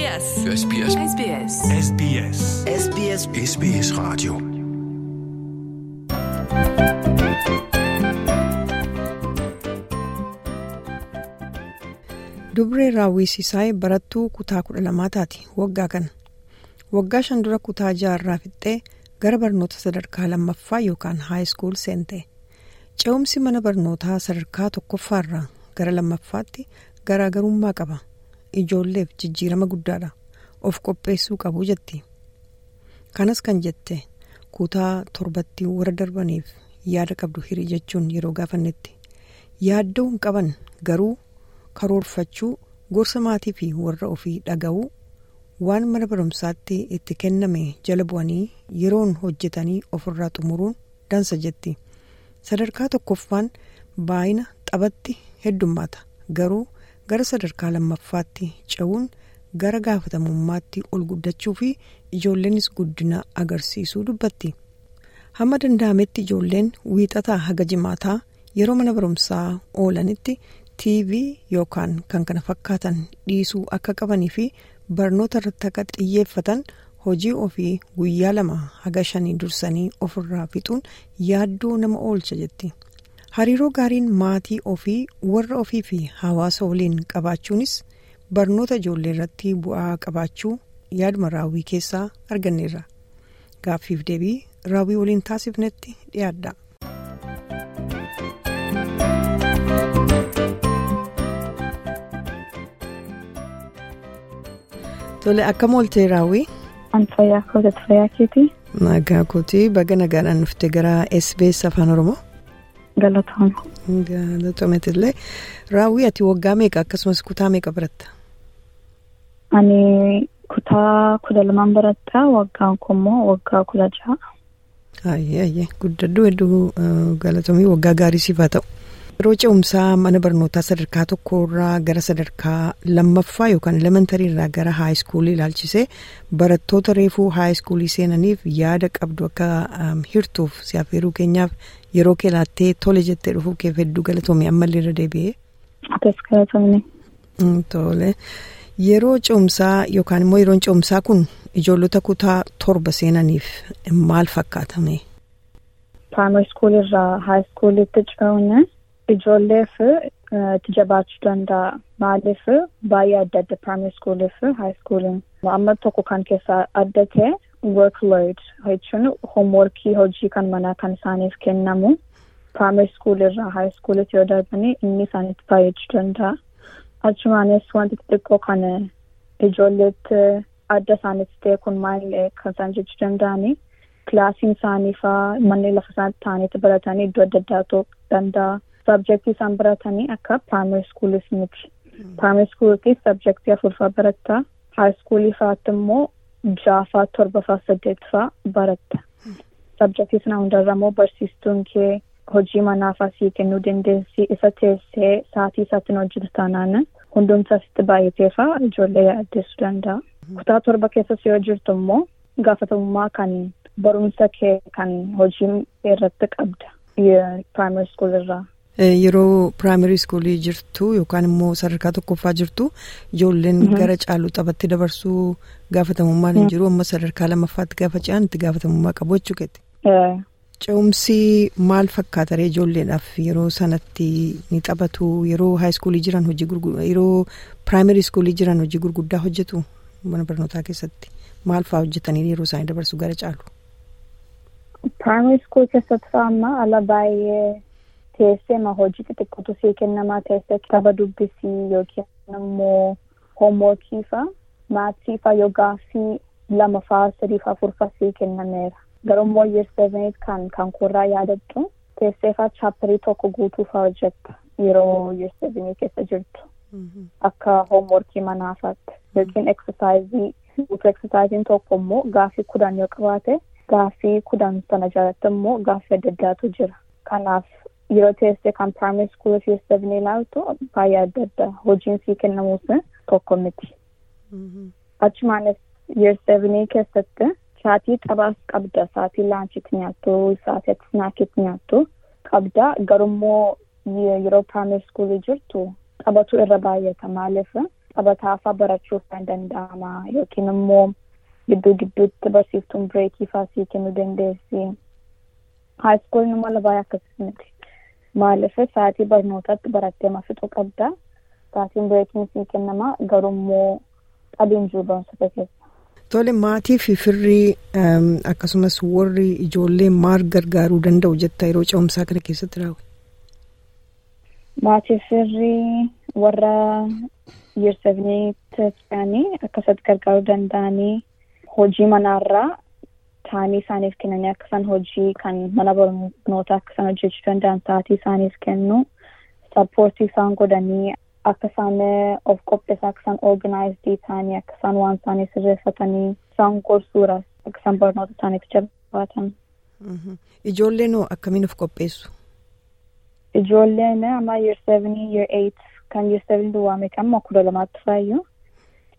SBS. SBS SBS. SBS SBS SBS Radio Dubree raawwisiisaa barattuu kutaa kudha lamaa taati waggaa kana. Waggaa shan dura kutaa jaarraa fixxee gara barnoota sadarkaa lammaffaa yookaan haayiskuul seente. Ce'umsi mana barnootaa sadarkaa tokkoffaarraa gara lammaffaatti garaagarummaa qaba. Ijoolleef jijjiirama guddaadha. Of qopheessuu qabu jetti. Kanas kan jette kutaa torbatti warra darbaniif yaada qabdu hirii jechuun yeroo gaafannetti. Yaaddoo hin qaban garuu. karoorfachuu gorsa maatii fi warra ofii dhaga'uu waan mana barumsaatti itti kenname jala bu'anii yeroon hojjetanii ofirraa xumuruun dansa jetti sadarkaa tokkoffaan baay'ina taphatti heddummaata garuu gara sadarkaa lammaffaatti ce'uun gara gaafatamummaatti ol guddachuu fi ijoolleenis guddina agarsiisuu dubbatti hamma danda'ametti ijoolleen wiixataa haga jimaataa yeroo mana barumsaa oolanitti. tv yookaan kan kana fakkaatan dhiisuu akka qabanii fi barnoota irratti akka xiyyeeffatan hojii ofii guyyaa lama haga shanii dursanii ofirraa fixuun yaaddoo nama oolcha jetti hariiroo gaariin maatii ofii warra ofii fi hawaasa waliin qabaachuunis barnoota ijoollee irratti bu'aa qabaachuu yaaduma raawwii keessaa arganneerra gaaffiif deebii raawwii waliin taasifnetti dhiyaadha. Tole akkam ooltee raawwii. An fayyaa kootatti fayyaa keetii. Nagaa kootii baga nagaadhaan dhufte gara SBS afaan Oromoo. Galatooma. Galatoometillee raawwii ati waggaa meeqa akkasumas kutaa meeqa baratta? Ani kutaa kudha lamaan baratta waggaan kunimmoo waggaa kudha jaha. Ayyee ayyee guddaduu hedduu galatoomii waggaa gaarii siif haa ta'u. Yeroo ce'umsaa mana barnootaa sadarkaa tokkorraa gara sadarkaa lammaffaa yookaan elementarii gara haayiskuulii ilaalchisee barattoota reefuu haayiskuulii seenaniif yaada qabdu akka hirtuuf si affeeruu keenyaaf yeroo kee laattee tole jettee dhufuu keef hedduu galatoomii ammallee irra deebi'ee. Galatoomne. Tole yeroo ce'umsaa yookaan immoo yeroon ce'umsaa kun ijoollota kutaa torba seenaniif maal fakkaatame? Piraayimari iskuulirraa haayiskuuliitti ce'uun. Ijoolleef itti jabaachuu danda'a. Maaliif baay'ee adda adda piraayimari iskuulii fi haayiskuuliin. Amma tokko kan keessaa adda ta'e workload jechuun hoomworkii hojii kan manaa kan isaaniif kennamu piraayimari iskuulirraa haayiskuulitti yoo darbanii inni isaanitti baay'achuu danda'a. Achumaanis wanti xixiqqoo kan ijoolleetti adda isaanitti ta'e kun maal kan isaan jechuu danda'anii kilaasiin isaanii fa'aa manneen lafa isaanitti ta'anii baratanii iddoo adda addaa ta'uu danda'a. Sabjektii isaan baratanii akka piraayimari iskuulis miti. Piraayimari iskuulitti sabjektii afurfaa baratta. Haayiskuulii fa'aatti immoo ja'afaa torbafaa saddeettafaa baratta. Sabjektii sana hundarra immoo barsiistuun kee hojii manaafaa sii kennuu dandeessi isa teessee sa'aatii isaatiin hojjetu taanaan hundumti asitti baay'ateefaa ijoollee yaaddeessuu danda'a. Kutaa torba keessas yoo jirtu immoo gaafatamummaa kan barumsa kee kan hojii irratti qabda. Piraayimari iskuulirraa. Yeroo piraayimari iskuulii jirtu yookaan immoo sadarkaa tokkoffaa jirtu ijoolleen gara caaluu taphatti dabarsuu gaafatamummaan hin jiru amma sadarkaa lammaffaatti gaafa ce'an itti gaafatamummaa qabu jechuudha. Ce'umsi maal fakkaata ijoolleedhaaf yeroo sanatti ni taphatu yeroo haayiskuulii jiran hojii gurguddaa yeroo piraayimari iskuulii jiran hojii gurguddaa hojjetu mana barnootaa keessatti maal fa'aa hojjetanii yeroo isaanii dabarsu gara caalu. Piraayimari iskuul keessatti fa'aa ala baay'ee. Teessee hojii xixiqqootu sii kennamaa teessee kitaaba dubbisii yookiin immoo hoomwoorkii fa'aa maatii fa'aa yoo gaaffii lama fa'aa sadii fa'aa afur sii kennameera. Garuu immoo year seven kan kan kurraa yaadattu teessee fa'aa chaapparii tokko guutuu fa'aa hojjetta yeroo year sevenii keessa jirtu. Akka hoomwoorkii manaafaatti yookiin eksasaayizii guutuu eksasaayiziin tokko immoo gaaffii kudhan yoo qabaate gaaffii kudhan sana jalatti immoo gaaffii adda addaatu jira. Kanaaf. Yeroo teessee kan piraayimari iskuulii fi sevenii ilaaltu baay'ee adda adda hojiin sii kennamuus tokko miti. Achumaanis year sevenii keessatti sa'aatii taphaas qabda sa'aatii laanchiitti nyaattu sa'aatii snaakiitti nyaattu qabda garummoo yeroo piraayimari iskuulii jirtu taphatu irra baay'ata maaliif taphataafa barachuuf kan danda'ama yookiin immoo gidduu gidduutti barsiiftuun bireekii faasii kennuu dandeessi. Haayiskuuliin immoo baay'ee akkasii miti. Maaliif sa'aatii barnootaatti barattee fixuu qabda. Sa'aatiin bireekiin sii kennama garuu immoo qabiin jiru barumsa keessa. Tole maatii fi firrii akkasumas warri ijoollee maal gargaaruu danda'u jetta yeroo ce'umsaa kana keessatti raawwatu. Maatii firrii warra yeersafniitti ce'anii akkasatti gargaaruu danda'anii hojii manaarraa taa'anii isaaniif kennanii akka isaan hojii kan mana barnootaa akka isaan hojjechuu danda'an sa'aatii isaaniif kennu sappoortii isaan godhanii akka isaan of qopheessan akka isaan organaayizii ta'anii akka isaan waan isaanii sirreeffatanii isaan gorsuura akka isaan barnoota isaaniitti jabaatan. Ijoolleen hoo akkamiin of qopheessu? Ijoolleen amma year sevenii year eight kan year sevenii duwwaame amma kudha lamaatti faayyuu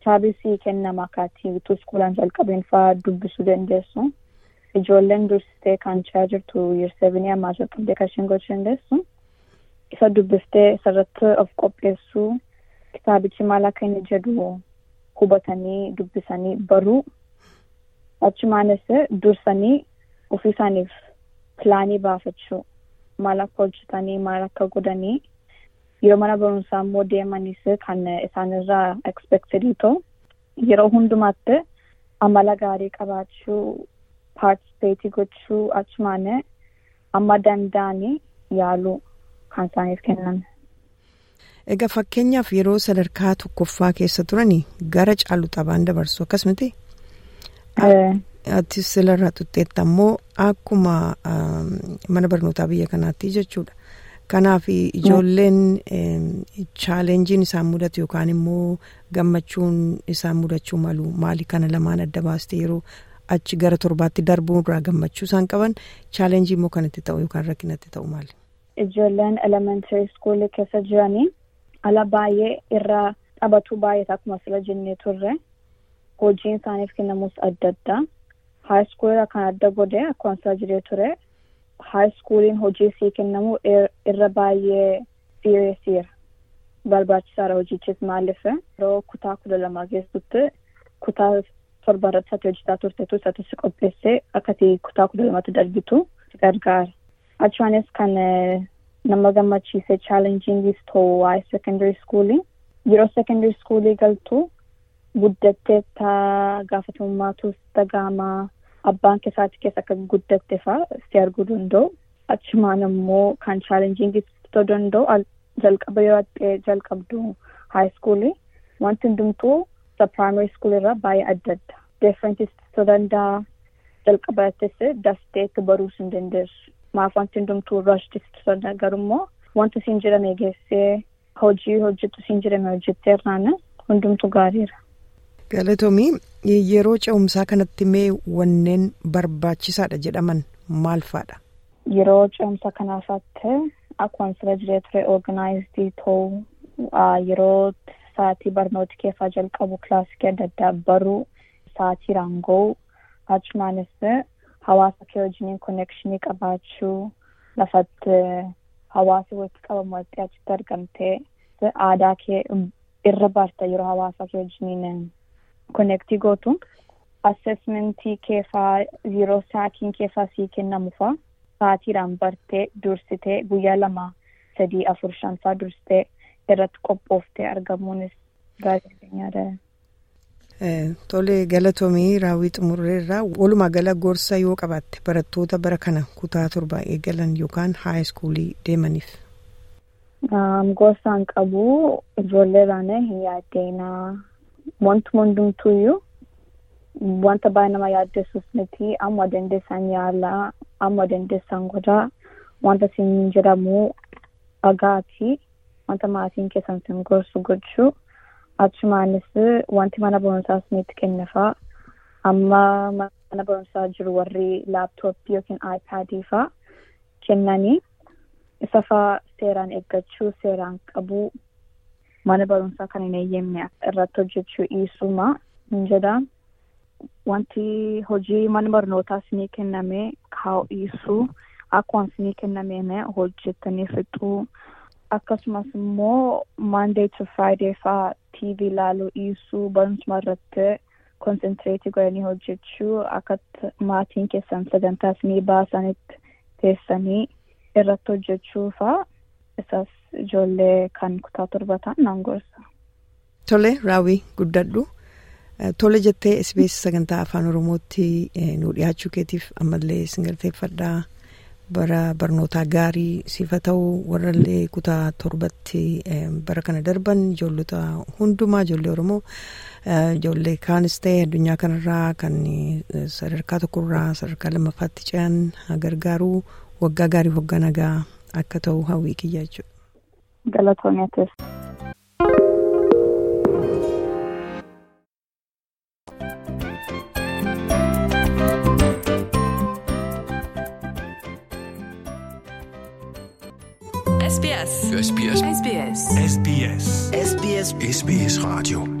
kitaabni kennama akkaatii utuu iskuulaan jalqabeen fa'aa dubbisuu dandeessu. Ijoolleen dursitee kan ce'aa jirtu year sevenii ammaa jalqabdee kan gochuu dandeessu. isa dubbiftee isarratti of qopheessuu kitaabichi maal akka inni jedhu hubatanii dubbisanii baruu achumaanis dursanii ofii isaaniif pilaanii baafachuu maal akka hojjetanii maal akka godhanii yeroo mana barumsaa immoo deemanis kan isaanirraa expectedii ta'u yeroo hundumaatti amala gaarii qabaachuu paartisipeetii gochuu achumaan amma danda'anii yaaluu. kan isaaniif kennan. Egaa fakkeenyaaf yeroo sadarkaa tokkoffaa keessa turanii gara caalu taphaan dabarsu akkasumatti. Ati silarraa tutteetta immoo akkuma mana barnootaa biyya kanaatti jechuudha. Kanaaf ijoolleen chaalenjiin isaan mudatu yookaan immoo gammachuun isaan mudachuu malu. Maali kana lamaan adda baaste yeroo achi gara torbaatti darbuun irraa gammachuu isaan qaban? Chaalenjii immoo kan itti ta'u yookaan rakkinatti ta'u maali? Ijoolleen elementary school keessa jiranii ala baay'ee irra taphatu baay'ata akkuma sila jennee turre. Hojiin isaaniif kennamus adda addaa. High school irraa kan adda godhe akkuma sila jiree ture high schooliin hojii isii kennamu irra baay'ee dhiyeessiira barbaachisaadha hojichis maaliif yeroo kutaa kudha lama keessatti kutaa torba irratti ati hojjetaa turtetu isatti si qopheessee akkati kutaa kudha lamatti darbitu gargaara. Achaanis kan nama gammachiise chaalenjiingis ta'u waa'ee secondary schoolii yeroo secondary schoolii galtu guddattee gaafatamummaatu dhaga'ama abbaan keessaatti keessa akka guddatte fa'aa si arguu danda'u. Achumaan immoo kan chaalenjiingis ta'uu danda'u jalqaba yoo jalqabdu high schoolii wanti hundumtuu isa primary school irraa baay'ee adda adda. Differentis ta'uu danda'a. Jalqabattis dafteetti baruus hin dandeessu. maaf wanti hundumtuu rushtisti garummoo wanti siin jedhame geessee hojii hojjetu siin jedhame hojjettee irraan hundumtuu gaariidha. Galatoomii yeroo ce'umsaa kanatti mee wanneen barbaachisaadha jedhaman maal fa'adha? Yeroo ce'umsa kanaafaatti akkuma sira jiree ture organaayizii ta'uu yeroo sa'aatii barnooti keessaa jalqabu kilaasikii adda addaa baruu sa'aatii raanga'uu achumaanis hawaasa kee wajjiniin konnekshinii qabaachuu lafatti hawaasa walitti walitti achitti argamtee aadaa kee irra barta yeroo hawaasa kee wajjiniin konnektii gootu assessmentii keefaa yeroo saakiin keefaa sii kennamu faa saatiidhaan bartee dursitee guyyaa lama sadii afur shanfaa dursitee irratti qophooftee argamuunis gaazexeenyaadha. Tole galatoomii raawwii xumurreerraa walumaa gala gorsa yoo qabaatte barattoota bara kana kutaa torbaa eegalan yookaan haay iskuulii deemaniif. Gorsaan qabu ijoolleedhaan hin yaaddeenaa wantuma hundumtuuyyuu wanta baay'ee nama yaaddessuus miti amma dandeessan yaalaa amma dandeessan godhaa wanta siin jedhamu dhagaatii wanta maatiin keessan sin gorsu gochuu. achumaanis wanti mana barumsaa isinitti kennafaa amma mana barumsaa jiru warri laaptooppii yookiin aayipaadii faa kennanii isa faa seeraan eeggachuu seeraan qabuu mana barumsaa kan hin eeyyamne irratti hojjechuu dhiisuma hin jedhaan wanti hojii mana barnootaa isinii kenname kaa'u dhiisuu akkuma isinii kennameen hojjettanii fixuu akkasumas immoo maandeey to friday faa TV ilaaluu dhiisuu barumsuma irratti konsentireetii godhanii hojjechuu akka maatiin keessan sagantaa isinii baasanitti teessanii irratti hojjechuu fa'aa isas ijoollee kan kutaa torbataan naan gorsa. Tole raawwii guddadhu. Tole jettee SBS sagantaa afaan oromootti nu dhiyaachuu keetiif ammallee sin galateeffadhaa bara barnootaa gaarii siifa ta'uu warrallee kutaa torbatti bara kana darban ijoollota hundumaa ijoollee oromoo ijoollee kaanis ta'e addunyaa kanarraa kan sadarkaa tokkorraa sadarkaa lammaffaatti ce'an gargaaruu waggaa gaarii waggaa nagaa akka ta'u hawwii kiyya jechuudha. Galatoomeetis. SBS. SBS. SBS. SBS. SBS. SBS Radio.